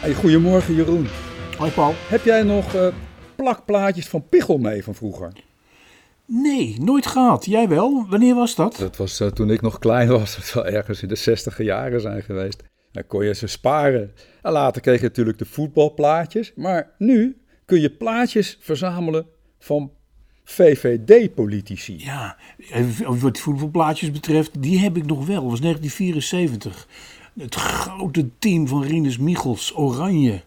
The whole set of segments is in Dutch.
Hey, goedemorgen Jeroen. Hoi Paul. Heb jij nog uh, plakplaatjes van Pichel mee van vroeger? Nee, nooit gehad. Jij wel? Wanneer was dat? Dat was uh, toen ik nog klein was. Dat zal ergens in de zestiger jaren zijn geweest. Dan kon je ze sparen. En later kreeg je natuurlijk de voetbalplaatjes. Maar nu kun je plaatjes verzamelen van VVD-politici. Ja, wat voetbalplaatjes betreft, die heb ik nog wel. Dat was 1974. Het grote team van Rinus Michels, Oranje.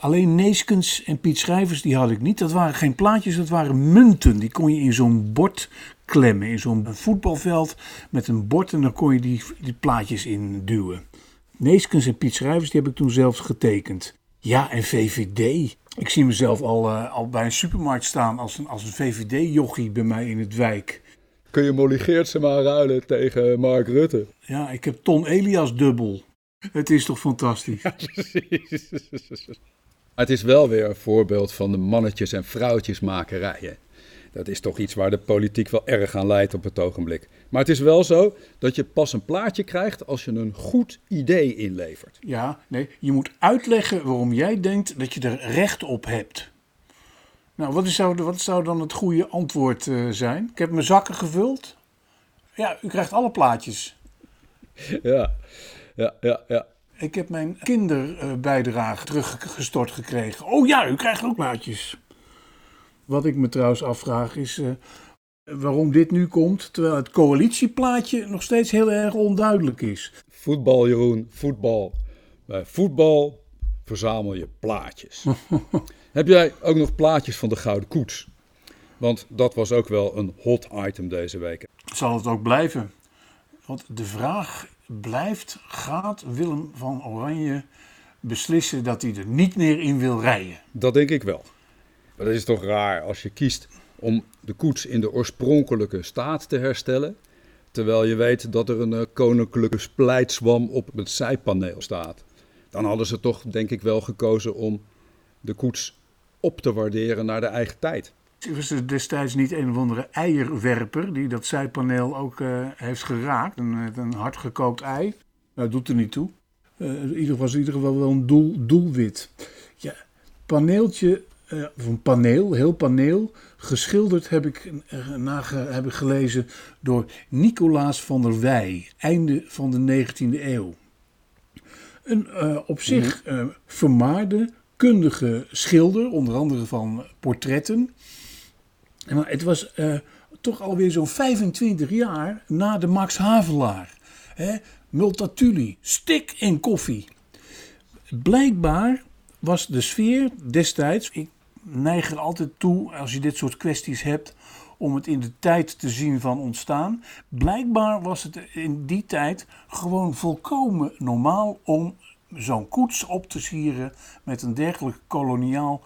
Alleen Neeskens en Piet Schrijvers, die had ik niet. Dat waren geen plaatjes, dat waren munten. Die kon je in zo'n bord klemmen. In zo'n voetbalveld met een bord en dan kon je die, die plaatjes in duwen. Neeskens en Piet Schrijvers, die heb ik toen zelfs getekend. Ja, en VVD. Ik zie mezelf al, uh, al bij een supermarkt staan als een, als een VVD-jochie bij mij in het wijk. Kun je Molly Geertsen maar ruilen tegen Mark Rutte? Ja, ik heb Ton Elias dubbel. Het is toch fantastisch? Ja, precies. Het is wel weer een voorbeeld van de mannetjes- en vrouwtjesmakerijen. Dat is toch iets waar de politiek wel erg aan leidt op het ogenblik. Maar het is wel zo dat je pas een plaatje krijgt als je een goed idee inlevert. Ja, nee, je moet uitleggen waarom jij denkt dat je er recht op hebt. Nou, wat zou, wat zou dan het goede antwoord uh, zijn? Ik heb mijn zakken gevuld. Ja, u krijgt alle plaatjes. Ja, ja, ja, ja. Ik heb mijn kinderbijdrage teruggestort gekregen. Oh ja, u krijgt ook plaatjes. Wat ik me trouwens afvraag is uh, waarom dit nu komt, terwijl het coalitieplaatje nog steeds heel erg onduidelijk is. Voetbal, Jeroen, voetbal. Bij voetbal verzamel je plaatjes. Heb jij ook nog plaatjes van de Gouden Koets? Want dat was ook wel een hot item deze week. Zal het ook blijven? Want de vraag blijft: gaat Willem van Oranje beslissen dat hij er niet meer in wil rijden? Dat denk ik wel. Maar dat is toch raar als je kiest om de koets in de oorspronkelijke staat te herstellen. Terwijl je weet dat er een uh, koninklijke splijtswam op het zijpaneel staat. Dan hadden ze toch, denk ik, wel gekozen om de koets op te waarderen naar de eigen tijd. Was er destijds niet een of andere eierwerper die dat zijpaneel ook uh, heeft geraakt? Een, een hardgekookt ei? Nou, dat doet er niet toe. Uh, ieder was in ieder geval wel een doel, doelwit. Ja, paneeltje, uh, of een paneel, heel paneel, geschilderd heb ik, nage, heb ik gelezen door Nicolaas van der Wij, einde van de 19e eeuw. Een op zich vermaarde, kundige schilder, onder andere van portretten. Maar het was uh, toch alweer zo'n 25 jaar na de Max Havelaar. Hè? Multatuli, stik en koffie. Blijkbaar was de sfeer destijds, ik neig er altijd toe als je dit soort kwesties hebt, om het in de tijd te zien van ontstaan. Blijkbaar was het in die tijd gewoon volkomen normaal om zo'n koets op te sieren met een dergelijk koloniaal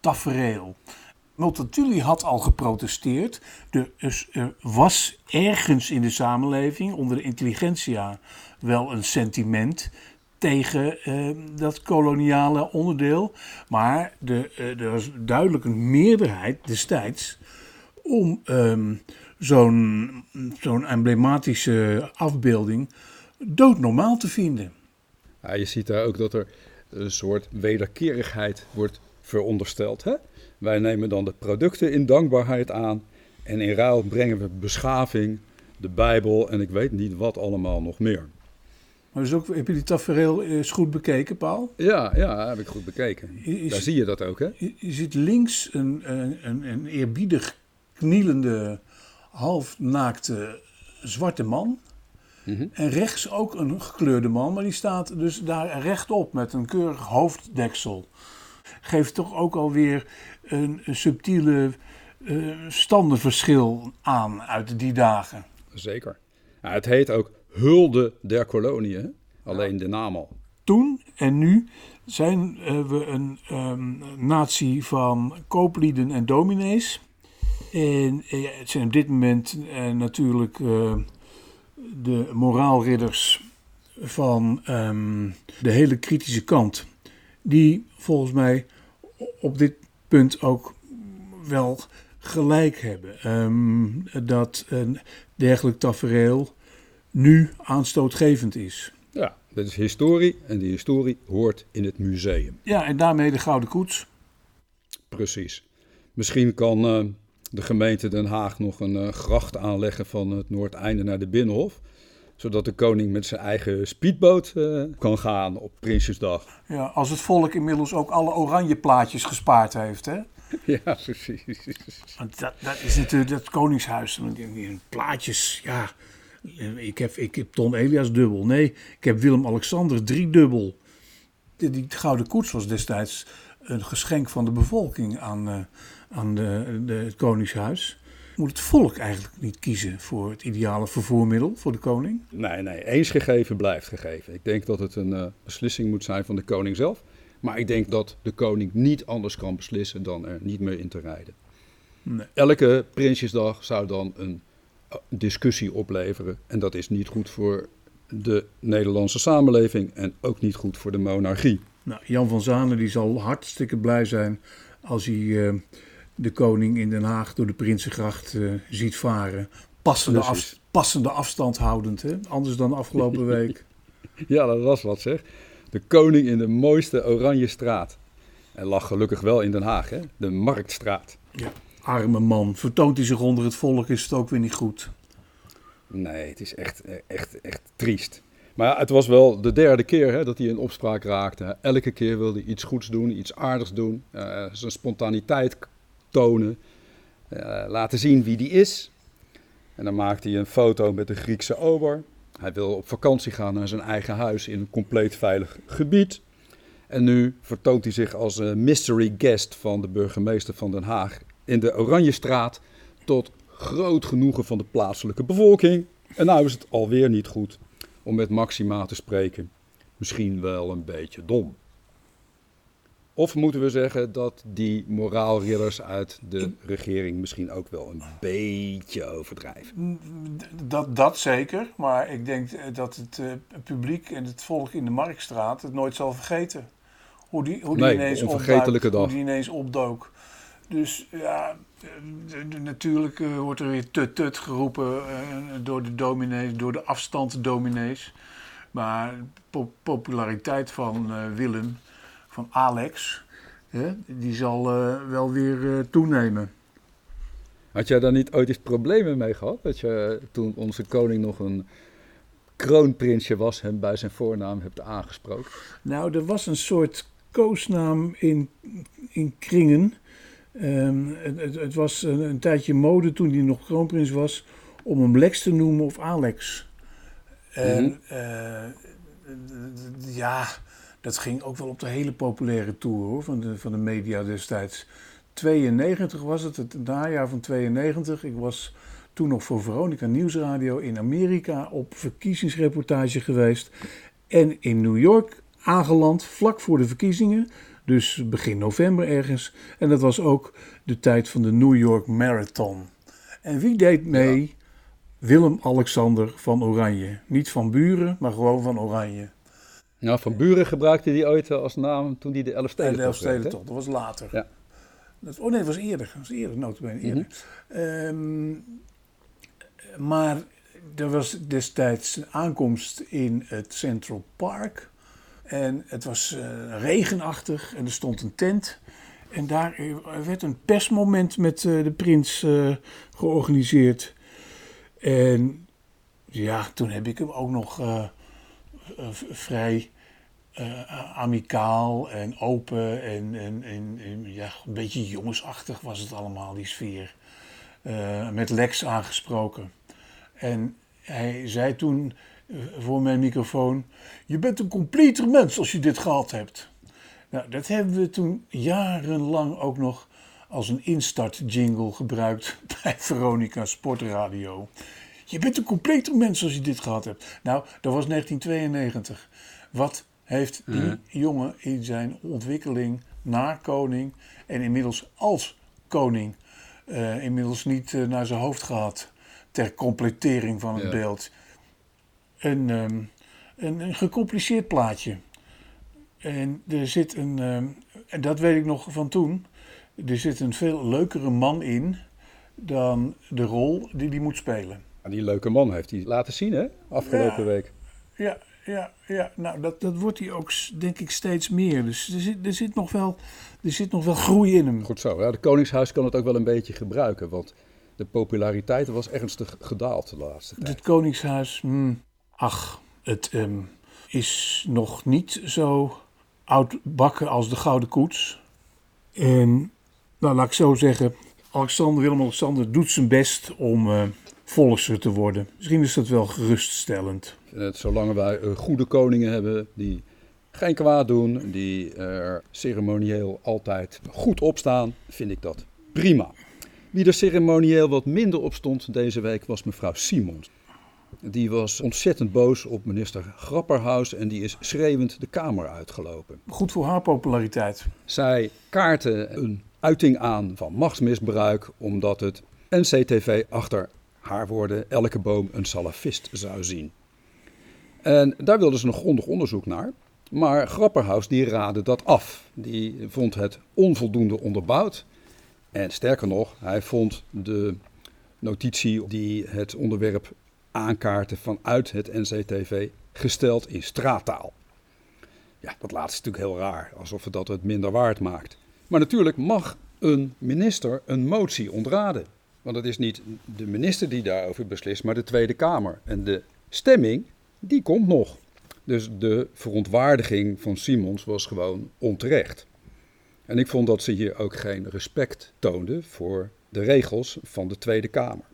tafereel. Multatuli had al geprotesteerd. Dus er was ergens in de samenleving, onder de intelligentsia, wel een sentiment tegen eh, dat koloniale onderdeel. Maar de, eh, er was duidelijk een meerderheid destijds om ehm, zo'n zo'n emblematische afbeelding doodnormaal te vinden. Ja, je ziet daar ook dat er een soort wederkerigheid wordt verondersteld. Hè? Wij nemen dan de producten in dankbaarheid aan en in ruil brengen we beschaving, de Bijbel en ik weet niet wat allemaal nog meer. Maar dus ook, heb je die tafereel eens goed bekeken, Paul? Ja, ja, heb ik goed bekeken. Daar zie je dat ook, hè? Je, je ziet links een, een, een eerbiedig knielende, halfnaakte zwarte man. Mhm. En rechts ook een gekleurde man, maar die staat dus daar rechtop met een keurig hoofddeksel. Geeft toch ook alweer een, subtiele uh, standenverschil aan uit die dagen. Zeker. Ja, het heet ook Hulde der Koloniën, alleen de naam al. Toen en nu zijn uh, we een um, natie van kooplieden en dominees. En uh, het zijn op dit moment natuurlijk de moraalridders van um, de hele kritische kant. Die volgens mij op dit punt ook wel gelijk hebben. Um, dat een dergelijk tafereel nu aanstootgevend is. Ja, dat is historie en die historie hoort in het museum. Ja, en daarmee de Gouden Koets. Precies. Misschien kan uh, de gemeente Den Haag nog een uh, gracht aanleggen van het Noordeinde naar de Binnenhof. Zodat de koning met zijn eigen speedboot uh, kan gaan op Prinsjesdag. Ja, als het volk inmiddels ook alle oranje plaatjes gespaard heeft, hè? Ja, precies. Want dat, dat is natuurlijk dat koningshuis. Plaatjes, ja. Ik heb, ik heb Ton Elias dubbel. Nee, ik heb Willem-Alexander drie dubbel. Die, die gouden koets was destijds een geschenk van de bevolking aan, uh, aan de, de, het koningshuis. Moet het volk eigenlijk niet kiezen voor het ideale vervoermiddel voor de koning? Nee, nee. Eens gegeven blijft gegeven. Ik denk dat het een uh, beslissing moet zijn van de koning zelf. Maar ik denk dat de koning niet anders kan beslissen dan er niet meer in te rijden. Nee. Elke Prinsjesdag zou dan een discussie opleveren. En dat is niet goed voor de Nederlandse samenleving en ook niet goed voor de monarchie. Nou, Jan van Zanen die zal hartstikke blij zijn als hij uh, de koning in Den Haag door de Prinsengracht uh, ziet varen. Passende, af, passende afstand houdend, hè? anders dan afgelopen week. ja, dat was wat zeg. De koning in de mooiste oranje straat. En lag gelukkig wel in Den Haag, hè? de Marktstraat. Ja, arme man. Vertoont hij zich onder het volk, is het ook weer niet goed. Nee, het is echt, echt, echt triest. Maar ja, het was wel de derde keer hè, dat hij in opspraak raakte. Elke keer wilde hij iets goeds doen, iets aardigs doen. Uh, zijn spontaniteit tonen. Uh, laten zien wie die is. En dan maakte hij een foto met de Griekse ober. Hij wil op vakantie gaan naar zijn eigen huis in een compleet veilig gebied. En nu vertoont hij zich als een mystery guest van de burgemeester van Den Haag in de Oranjestraat. Tot groot genoegen van de plaatselijke bevolking. En nou is het alweer niet goed om met Maxima te spreken. Misschien wel een beetje dom. Of moeten we zeggen dat die moraalridders uit de regering misschien ook wel een beetje overdrijven? Dat, dat zeker, maar ik denk dat het uh, publiek en het volk in de Marktstraat het nooit zal vergeten. Hoe die, hoe die, nee, ineens, opduikt. Hoe die ineens opdook. Dus ja, natuurlijk uh, wordt er weer tut-tut geroepen uh, door de dominees, door de afstandsdominees. Maar po populariteit van Willem, van Alex, hè, die zal wel weer toenemen. Had jij daar niet ooit eens problemen mee gehad? Dat je toen onze koning nog een kroonprinsje was, hem bij zijn voornaam hebt aangesproken? Nou, er was een soort koosnaam in, in kringen. Um, het, het, het, was een, een, tijdje mode toen hij nog kroonprins was om hem Lex te noemen of Alex. En mm -hmm. uh, ja, dat ging ook wel op de hele populaire tour hoor, van, de, van de media destijds. 92 was het, het najaar van 92. Ik was toen nog voor Veronica Nieuwsradio in Amerika op verkiezingsreportage geweest. En in New York aangeland, vlak voor de verkiezingen. Dus begin november ergens. En dat was ook de tijd van de New York Marathon. En wie deed mee? Ja. Willem-Alexander van Oranje. Niet van Buren, maar gewoon van Oranje. Nou, van Buren gebruikte hij ooit als naam toen hij de Elfstedentocht De Elfstedentocht, dat was later. Ja. Dat, oh nee, dat was eerder. Dat was eerder, notabene eerder. Mm -hmm. um, maar er was destijds een aankomst in het Central Park. En het was uh, regenachtig en er stond een tent. En daar werd een persmoment met uh, de prins uh, georganiseerd. En ja, toen heb ik hem ook nog vrij amicaal en open en, en, ja, een beetje jongensachtig was het allemaal, die sfeer. met Lex aangesproken. En hij zei toen voor mijn microfoon: Je bent een completer mens als je dit gehad hebt. Nou, dat hebben we toen jarenlang ook nog als een instart jingle gebruikt bij Veronica Sportradio. Je bent een completer mens als je dit gehad hebt. Nou, dat was 1992. Wat heeft die mm. jongen in zijn ontwikkeling na koning en inmiddels als koning uh, inmiddels niet uh, naar zijn hoofd gehad ter completering van het ja. beeld? Een, um, een, een, gecompliceerd plaatje. En er zit een, um, en dat weet ik nog van toen, er zit een veel leukere man in dan de rol die hij moet spelen. Die leuke man heeft hij laten zien, hè? Afgelopen ja. week. Ja, ja, ja. Nou, dat, dat wordt hij ook, denk ik, steeds meer. Dus er zit, er zit, nog, wel, er zit nog wel groei in hem. Goed zo. Ja, de Koningshuis kan het ook wel een beetje gebruiken. Want de populariteit was ernstig gedaald de laatste tijd. Het Koningshuis, hmm, ach, het ehm, is nog niet zo oud bakken als de Gouden Koets. En, nou, laat ik zo zeggen, Alexander Willem-Alexander doet zijn best om uh, volkser te worden. Misschien is dat wel geruststellend. Zolang wij uh, goede koningen hebben die geen kwaad doen, die er ceremonieel altijd goed opstaan, vind ik dat prima. Wie er ceremonieel wat minder op stond deze week was mevrouw Simons. Die was ontzettend boos op minister Grapperhaus en die is schreeuwend de Kamer uitgelopen. Goed voor haar populariteit. Zij kaartte een uiting aan van machtsmisbruik omdat het NCTV achter elke boom een salafist zou zien. En daar wilden ze een grondig onderzoek naar. Maar Grapperhaus die raadde dat af. Die vond het onvoldoende onderbouwd. En sterker nog, hij vond de notitie die het onderwerp aankaarten vanuit het NCTV gesteld in straattaal. Ja, dat laatste is natuurlijk heel raar, alsof het dat het minder waard maakt. Maar natuurlijk mag een minister een motie ontraden. Want het is niet de minister die daarover beslist, maar de Tweede Kamer. En de stemming, die komt nog. Dus de verontwaardiging van Simons was gewoon onterecht. En ik vond dat ze hier ook geen respect toonde voor de regels van de Tweede Kamer.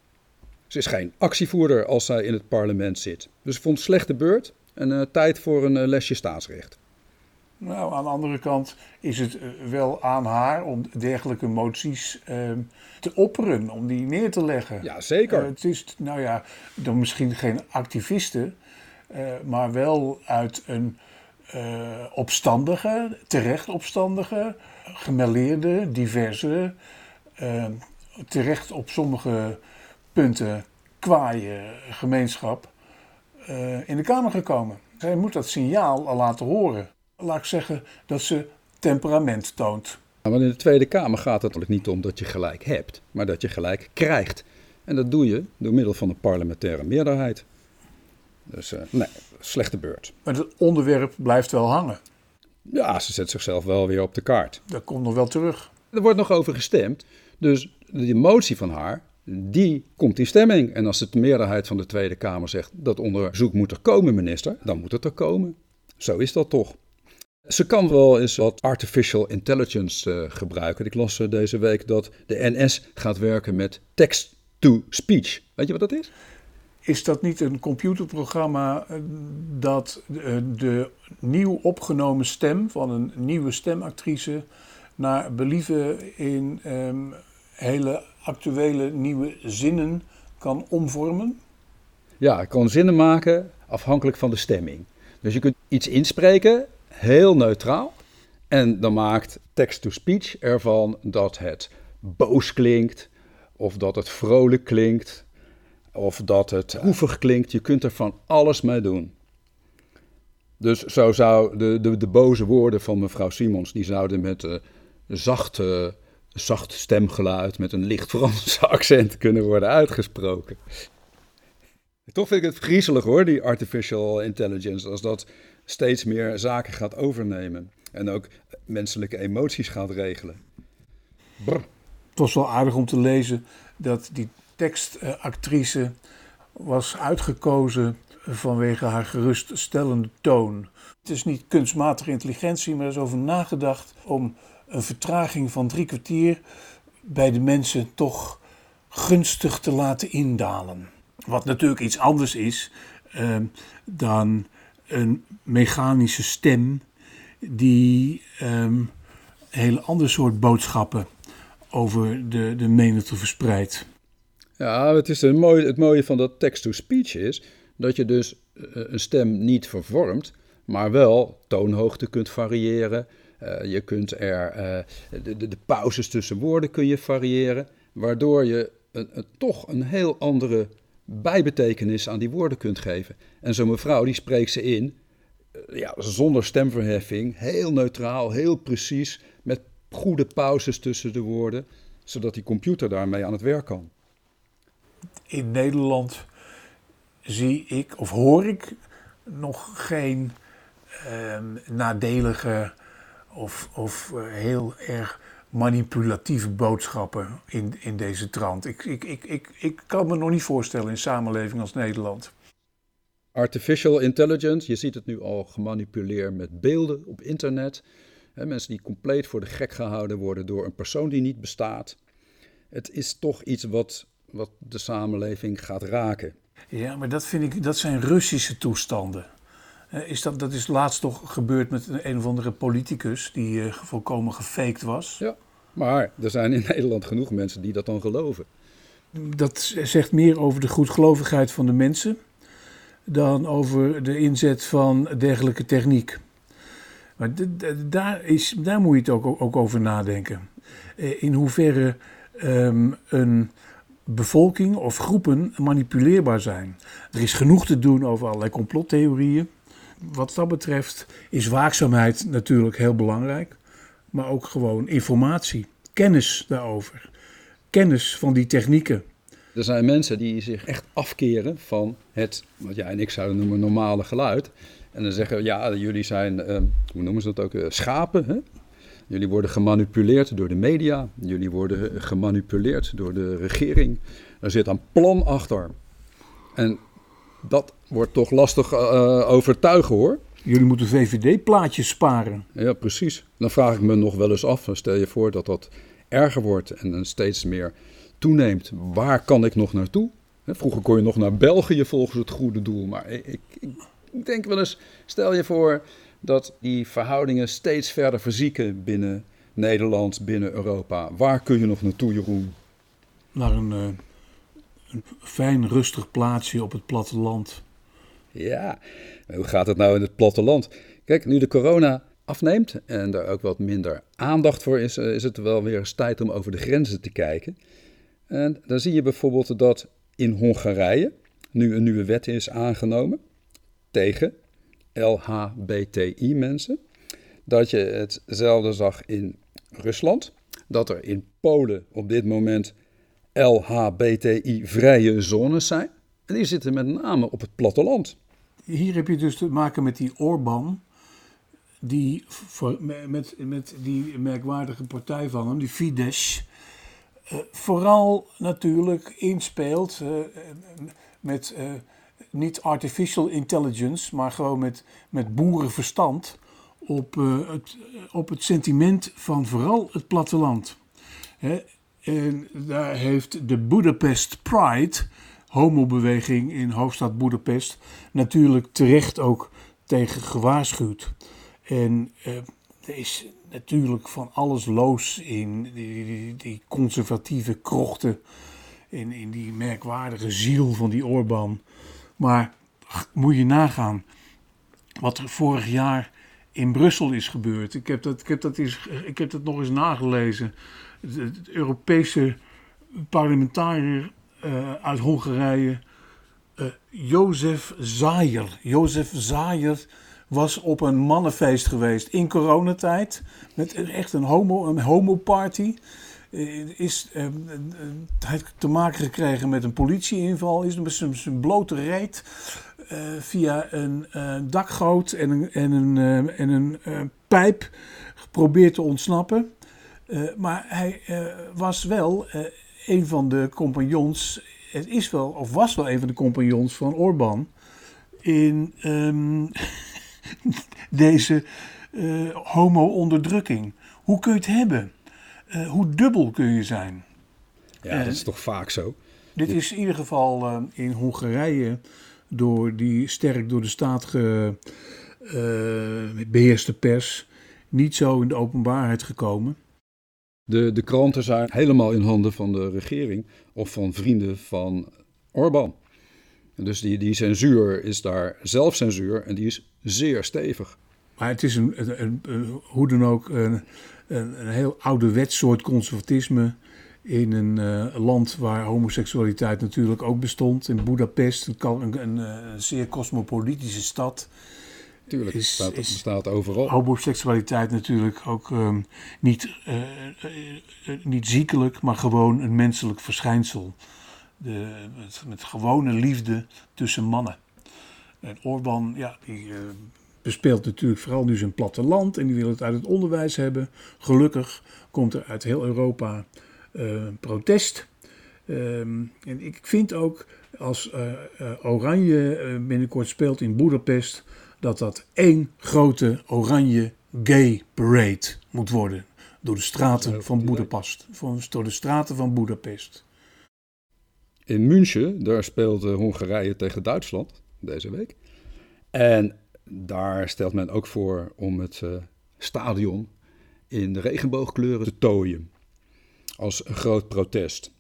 Ze is geen actievoerder als zij in het parlement zit. Dus ik vond slechte beurt en uh, tijd voor een uh, lesje staatsrecht. Nou, aan de andere kant is het uh, wel aan haar om dergelijke moties ehm, te opperen, om die neer te leggen. Ja, zeker. het is, nou ja, dan misschien geen activisten, maar wel uit een opstandige, terecht opstandige, gemêleerde, diverse, ehm, terecht op sommige punten kwaaie gemeenschap in de Kamer gekomen. Zij moet dat signaal al laten horen. Laat ik zeggen dat ze temperament toont. Want in de Tweede Kamer gaat het natuurlijk niet om dat je gelijk hebt, maar dat je gelijk krijgt. En dat doe je door middel van een parlementaire meerderheid. Dus uh, nee, slechte beurt. Maar het onderwerp blijft wel hangen. Ja, ze zet zichzelf wel weer op de kaart. Dat komt nog wel terug. Er wordt nog over gestemd. Dus de motie van haar, die komt in stemming. En als de meerderheid van de Tweede Kamer zegt dat onderzoek moet er komen, minister, dan moet het er komen. Zo is dat toch. Ze kan wel eens wat artificial intelligence uh, gebruiken. Ik las uh, deze week dat de NS gaat werken met text-to-speech. Weet je wat dat is? Is dat niet een computerprogramma eh, dat de nieuw opgenomen stem van een nieuwe stemactrice naar believen in um, hele actuele nieuwe zinnen kan omvormen? Ja, ik kan zinnen maken afhankelijk van de stemming. Dus je kunt iets inspreken, heel neutraal. En dan maakt text-to-speech ervan dat het boos klinkt, of dat het vrolijk klinkt, of dat het hoevig klinkt. Je kunt er van alles mee doen. Dus zo zou de, de, de boze woorden van mevrouw Simons, die zouden met uh, zachte zacht stemgeluid met een licht Franse accent kunnen worden uitgesproken. Toch vind ik het griezelig hoor, die artificial intelligence, als dat steeds meer zaken gaat overnemen en ook menselijke emoties gaat regelen. Brr. Het was wel aardig om te lezen dat die tekstactrice was uitgekozen vanwege haar geruststellende toon. Het is niet kunstmatige intelligentie, maar er is over nagedacht om een vertraging van drie kwartier bij de mensen toch gunstig te laten indalen. Wat natuurlijk iets anders is uh, dan een mechanische stem die een hele andere soort boodschappen over de, de menigte verspreidt. Ja, het, is het mooie van dat text-to-speech is dat je dus eh, een stem niet vervormt, maar wel toonhoogte kunt variëren, uh, je kunt er uh, de, de, de, pauzes tussen woorden kun je variëren, waardoor je een, een, toch een heel andere bijbetekenis aan die woorden kunt geven. En zo'n mevrouw die spreekt ze in, uh, ja, zonder stemverheffing, heel neutraal, heel precies, met goede pauzes tussen de woorden, zodat die computer daarmee aan het werk kan. In Nederland zie ik of hoor ik nog geen ehm, nadelige of, of eh, heel erg manipulatieve boodschappen in, in deze trant. Ik, ik, ik, ik, ik kan me nog niet voorstellen in een samenleving als Nederland. Artificial intelligence, je ziet het nu al gemanipuleerd met beelden op internet. mensen die compleet voor de gek gehouden worden door een persoon die niet bestaat. Het is toch iets wat, wat de samenleving gaat raken. Ja, maar dat, vind ik, dat zijn Russische toestanden. Is dat, dat is laatst toch gebeurd met een, een of andere politicus die uh, volkomen gefaked was. Ja, maar er zijn in Nederland genoeg mensen die dat dan geloven. Dat zegt meer over de goedgelovigheid van de mensen dan over de inzet van dergelijke techniek. Maar daar, is, daar moet je het ook, ook over nadenken. Eh, in hoeverre um, een bevolking of groepen manipuleerbaar zijn. Er is genoeg te doen over allerlei complottheorieën. Wat dat betreft is waakzaamheid natuurlijk heel belangrijk, maar ook gewoon informatie, kennis daarover, kennis van die technieken. Er zijn mensen die zich echt afkeren van het, wat jij en ik zouden noemen, normale geluid. En dan zeggen, ja, jullie zijn, uh, hoe noemen ze dat ook, uh, schapen. Hè? Jullie worden gemanipuleerd door de media. Jullie worden gemanipuleerd door de regering. Er zit een plan achter. En dat wordt toch lastig uh, overtuigen hoor. Jullie moeten VVD-plaatjes sparen. Ja, precies. Dan vraag ik me nog wel eens af. Stel je voor dat dat erger wordt en steeds meer toeneemt. Waar kan ik nog naartoe? Vroeger kon je nog naar België volgens het goede doel. Maar ik, ik, ik denk wel eens, stel je voor dat die verhoudingen steeds verder verzieken binnen Nederland, binnen Europa. Waar kun je nog naartoe, Jeroen? Naar een, uh, een fijn, rustig plaatsje op het platteland. Ja, hoe gaat het nou in het platteland? Kijk, nu de corona afneemt en er ook wat minder aandacht voor is, eh, is het wel weer eens tijd om over de grenzen te kijken. En dan zie je bijvoorbeeld dat in Hongarije nu een nieuwe wet is aangenomen tegen LHBTI-mensen. Dat je hetzelfde zag in Rusland. Dat er in Polen op dit moment LHBTI-vrije zones zijn. En die zitten met name op het platteland. Hier heb je dus te maken met die Orbán, die met, met die merkwaardige partij van hem, die Fidesz, eh, vooral natuurlijk inspeelt uh, met uh, niet artificial intelligence, maar gewoon met, met boerenverstand op, het, op het sentiment van vooral het platteland. En daar heeft de Budapest Pride, homobeweging in hoofdstad Budapest, natuurlijk terecht ook tegen gewaarschuwd. En er is natuurlijk van alles los in die, die, die conservatieve krochten. In, in die merkwaardige ziel van die Orbán. Maar moet je nagaan wat er vorig jaar in Brussel is gebeurd. Ik heb dat, ik heb dat, eens, ik heb dat nog eens nagelezen. Het, Europese parlementariër uh, uit Hongarije, uh, Jozef Zayer. Jozef Zayer was op een mannenfeest geweest in coronatijd. Met echt een homo, een homoparty. Uh, is hij te maken gekregen met een politieinval. Is met zijn blote reet via een dakgoot en een, en een, en een pijp geprobeerd te ontsnappen. maar hij was wel een van de compagnons. Het is wel, of was wel een van de compagnons van Orbán. In. Um, deze uh, homo-onderdrukking. Hoe kun je het hebben? Uh, hoe dubbel kun je zijn? Ja, dat is toch vaak zo? Dit is in ieder geval in Hongarije door die sterk door de staat ge, beheerste pers niet zo in de openbaarheid gekomen. De, de kranten zijn helemaal in handen van de regering of van vrienden van Orbán. Dus die, die censuur is daar zelfcensuur en die is zeer stevig. Maar het is een, een, een, hoe dan ook een, een, heel ouderwets soort conservatisme in een uh, land waar homoseksualiteit natuurlijk ook bestond. In Budapest, een, een, een zeer cosmopolitische stad. Tuurlijk, is, staat, is bestaat overal. Homoseksualiteit natuurlijk ook um, niet, uh, uh, niet ziekelijk, maar gewoon een menselijk verschijnsel. De, met, met gewone liefde tussen mannen. En Orbán, ja, die bespeelt natuurlijk vooral nu zijn platteland en die wil het uit het onderwijs hebben. Gelukkig komt er uit heel Europa protest. Um, en ik vind ook als uh, Oranje binnenkort speelt in Boedapest, dat dat één grote oranje gay parade moet worden. Door de straten van Boedapest. Door de straten van Boedapest. In München, daar speelt Hongarije tegen Duitsland deze week. En daar stelt men ook voor om het uh, stadion in de regenboogkleuren te tooien. Als een groot protest.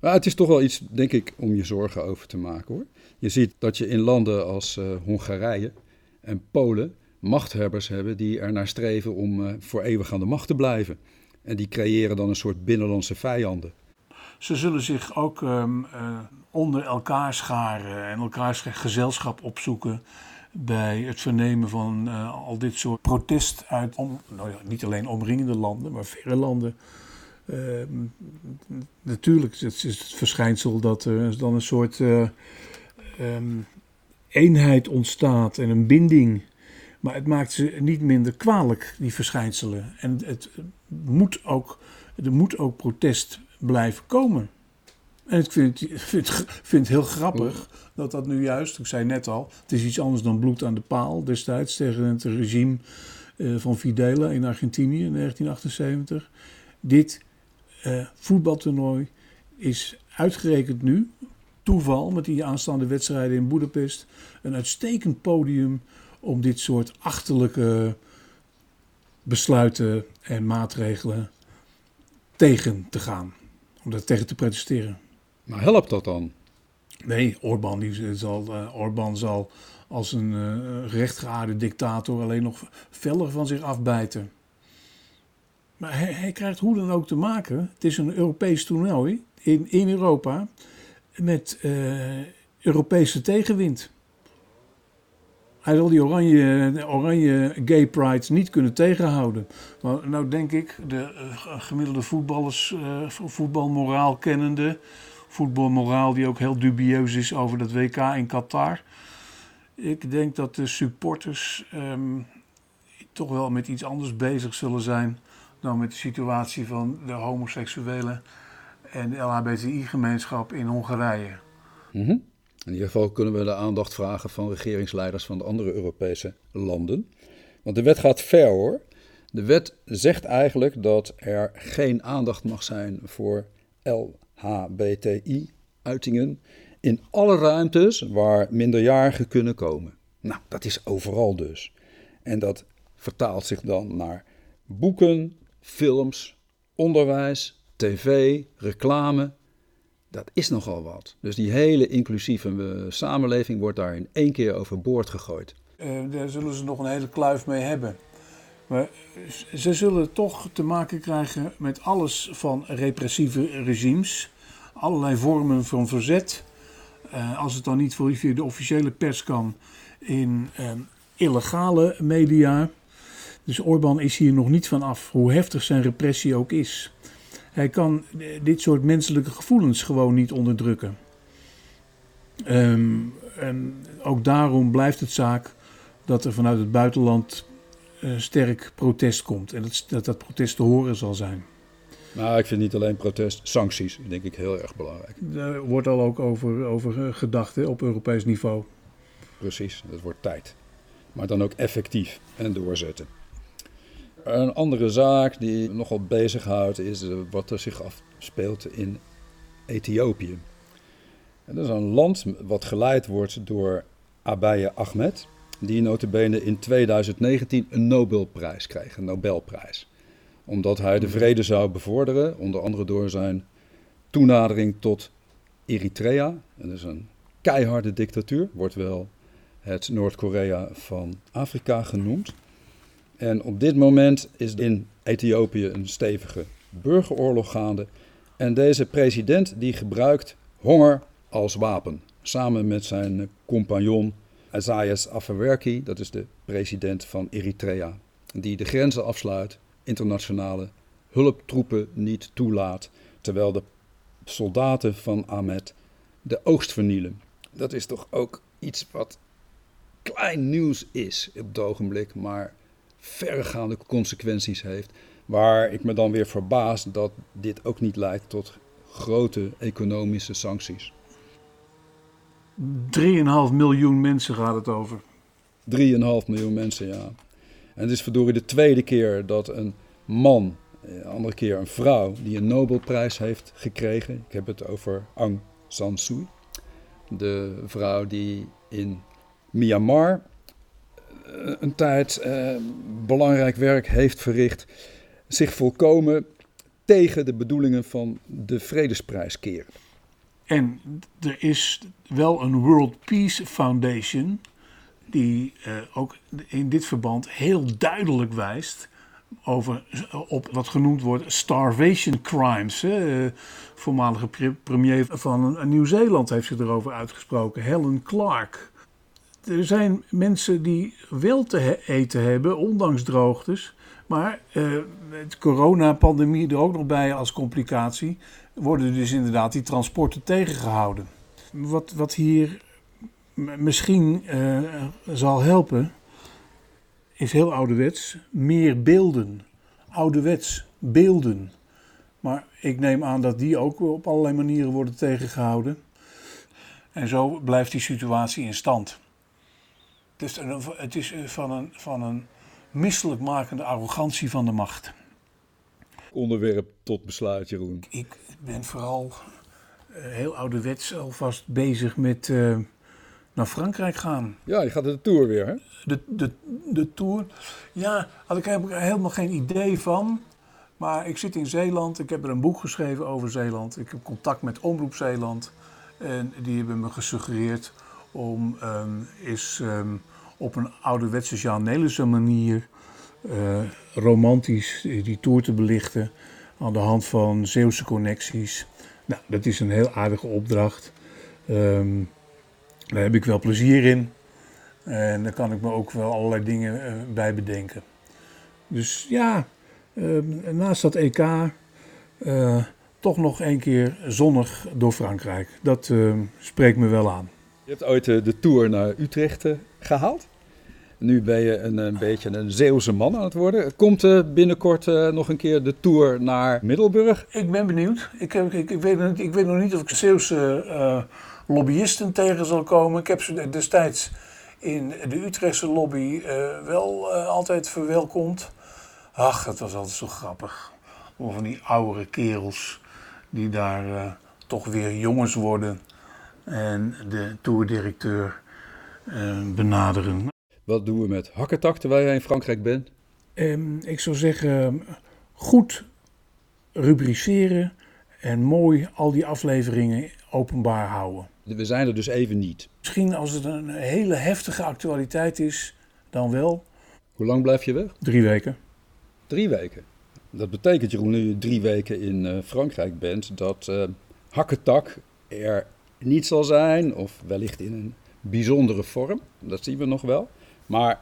Maar het is toch wel iets, denk ik, om je zorgen over te maken hoor. Je ziet dat je in landen als uh, Hongarije en Polen machthebbers hebben die er naar streven om uh, voor eeuwig aan de macht te blijven. En die creëren dan een soort binnenlandse vijanden. Ze zullen zich ook um, uh, onder elkaar scharen en elkaars gezelschap opzoeken bij het vernemen van al dit soort protest uit, om, nou ja, niet alleen omringende landen, maar verre landen. Uh, natuurlijk is het verschijnsel dat er dan een soort uh, um, eenheid ontstaat en een binding. Maar het maakt ze niet minder kwalijk, die verschijnselen. En het moet ook, er moet ook protest blijven komen. En ik vind, vind, vind het heel grappig dat dat nu juist, ik zei net al, het is iets anders dan bloed aan de paal destijds tegen het regime uh, van Fidela in Argentinië in 1978. Dit uh, voetbaltoernooi is uitgerekend nu, toeval met die aanstaande wedstrijden in Boedapest, een uitstekend podium om dit soort achterlijke besluiten en maatregelen tegen te gaan. Om daar tegen te protesteren. Maar helpt dat dan? Nee, Orbán, die zal, uh, Orbán zal als een uh, rechtgeaarde dictator alleen nog feller van zich afbijten. Maar hij, krijgt hoe dan ook te maken. Het is een Europees toernooi in, in Europa met uh, Europese tegenwind. Hij zal die oranje, oranje gay pride niet kunnen tegenhouden. Maar nou denk ik, de gemiddelde voetballers, voetbalmoraal kennende voetbalmoraal die ook heel dubieus is over dat WK in Qatar. Ik denk dat de supporters um, toch wel met iets anders bezig zullen zijn dan met de situatie van de homoseksuelen en LHBTI-gemeenschap in Hongarije. -hmm. In ieder geval kunnen we de aandacht vragen van regeringsleiders van de andere Europese landen. Want de wet gaat ver hoor. De wet zegt eigenlijk dat er geen aandacht mag zijn voor L HBTI-uitingen in alle ruimtes waar minderjarigen kunnen komen. Nou, dat is overal dus. En dat vertaalt zich dan naar boeken, films, onderwijs, tv, reclame. Dat is nogal wat. Dus die hele inclusieve samenleving wordt daar in één keer overboord gegooid. Uh, daar zullen ze nog een hele kluif mee hebben. Maar ze zullen toch te maken krijgen met alles van repressieve regimes, allerlei vormen van verzet. Uh, als het dan niet via de officiële pers kan, in illegale media. Dus Orbán is hier nog niet van af, hoe heftig zijn repressie ook is. Hij kan dit soort menselijke gevoelens gewoon niet onderdrukken. Um, en ook daarom blijft het zaak dat er vanuit het buitenland uh, sterk protest komt. En dat, dat dat protest te horen zal zijn. Nou, ik vind niet alleen protest, sancties denk ik heel erg belangrijk. Er wordt al ook over, over gedacht hè, op Europees niveau. Precies, dat wordt tijd. Maar dan ook effectief en doorzetten. Een andere zaak die nogal bezighoudt is wat er zich afspeelt in Ethiopië. En dat is een land wat geleid wordt door Abiy Ahmed die notabene in 2019 een Nobelprijs kreeg, een Nobelprijs. Omdat hij de vrede zou bevorderen, onder andere door zijn toenadering tot Eritrea. Dat is een keiharde dictatuur, wordt wel het Noord-Korea van Afrika genoemd. En op dit moment is in Ethiopië een stevige burgeroorlog gaande. En deze president die gebruikt honger als wapen, samen met zijn compagnon Isaias Afewerki, dat is de president van Eritrea, die de grenzen afsluit, internationale hulptroepen niet toelaat, terwijl de soldaten van Ahmed de oogst vernielen. Dat is toch ook iets wat klein nieuws is op het ogenblik, maar verregaande consequenties heeft. Waar ik me dan weer verbaas dat dit ook niet leidt tot grote economische sancties. 3,5 miljoen mensen gaat het over. 3,5 miljoen mensen, ja. En het is verdorie de tweede keer dat een man, een andere keer een vrouw, die een Nobelprijs heeft gekregen. Ik heb het over Aung San Suu. De vrouw die in Myanmar eh, een tijd eh, belangrijk werk heeft verricht. Zich volkomen tegen de bedoelingen van de Vredesprijs keren. En er is wel een World Peace Foundation die uh, ook in dit verband heel duidelijk wijst over, op wat genoemd wordt starvation crimes. Hè. voormalige premier van Nieuw-Zeeland heeft zich erover uitgesproken, Helen Clark. Er zijn mensen die wel te eten hebben, ondanks droogtes. Maar uh, met coronapandemie er ook nog bij als complicatie, worden dus inderdaad die transporten tegengehouden. Wat, wat hier misschien uh, zal helpen, is heel ouderwets, meer beelden. Ouderwets, beelden. Maar ik neem aan dat die ook op allerlei manieren worden tegengehouden. En zo blijft die situatie in stand. Dus het is van een, van een misselijkmakende arrogantie van de macht. Onderwerp tot besluit, Jeroen. Ik ben vooral uh, heel ouderwets alvast bezig met uh, naar Frankrijk gaan. Ja, je gaat de tour weer, hè? De, de, de tour. Ja, had ik helemaal geen idee van. Maar ik zit in Zeeland. Ik heb er een boek geschreven over Zeeland. Ik heb contact met Omroep Zeeland. En die hebben me gesuggereerd om um, eens um, op een ouderwetse Jean Nelissen manier uh, romantisch die tour te belichten aan de hand van Zeeuwse connecties. Nou, dat is een heel aardige opdracht. Um, daar heb ik wel plezier in. En daar kan ik me ook wel allerlei dingen uh, bij bedenken. Dus ja, uh, naast dat EK uh, toch nog een keer zonnig door Frankrijk. Dat ehm, spreekt me wel aan. Je hebt ooit de tour naar Utrecht gehaald. Nu ben je een, een, beetje een Zeeuwse man aan het worden. Komt er binnenkort uh, nog een keer de tour naar Middelburg? Ik ben benieuwd. Ik, ik, ik, weet, ik weet, nog niet of ik Zeeuwse uh, lobbyisten tegen zal komen. Ik heb ze destijds in de Utrechtse lobby wel altijd verwelkomd. Ach, het was altijd zo grappig. Om van die oudere kerels die daar toch weer jongens worden. En de tourdirecteur benaderen. Wat doen we met hakketak terwijl jij in Frankrijk bent? Um, ik zou zeggen, goed rubriceren en mooi al die afleveringen openbaar houden. We zijn er dus even niet. Misschien als het een hele heftige actualiteit is, dan wel. Hoe lang blijf je weg? Drie weken. Drie weken? Dat betekent, Jeroen, nu je drie weken in uh, Frankrijk bent, dat uh, hakketak er niet zal zijn, of wellicht in een bijzondere vorm. Dat zien we nog wel. Maar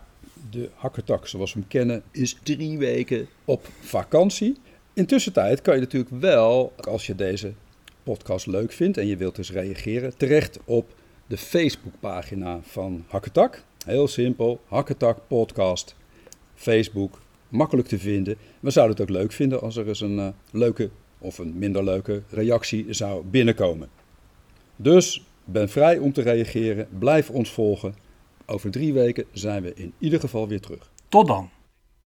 de hakkertak zoals we hem kennen is drie weken op vakantie. Intussen tijd kan je natuurlijk wel, als je deze podcast leuk vindt en je wilt dus reageren, terecht op de Facebookpagina van Hakketak. Heel simpel, Hakketak Podcast, Facebook, makkelijk te vinden. We zouden het ook leuk vinden als er eens een uh, leuke of een minder leuke reactie zou binnenkomen. Dus ben vrij om te reageren, blijf ons volgen. Over drie weken zijn we in ieder geval weer terug. Tot dan.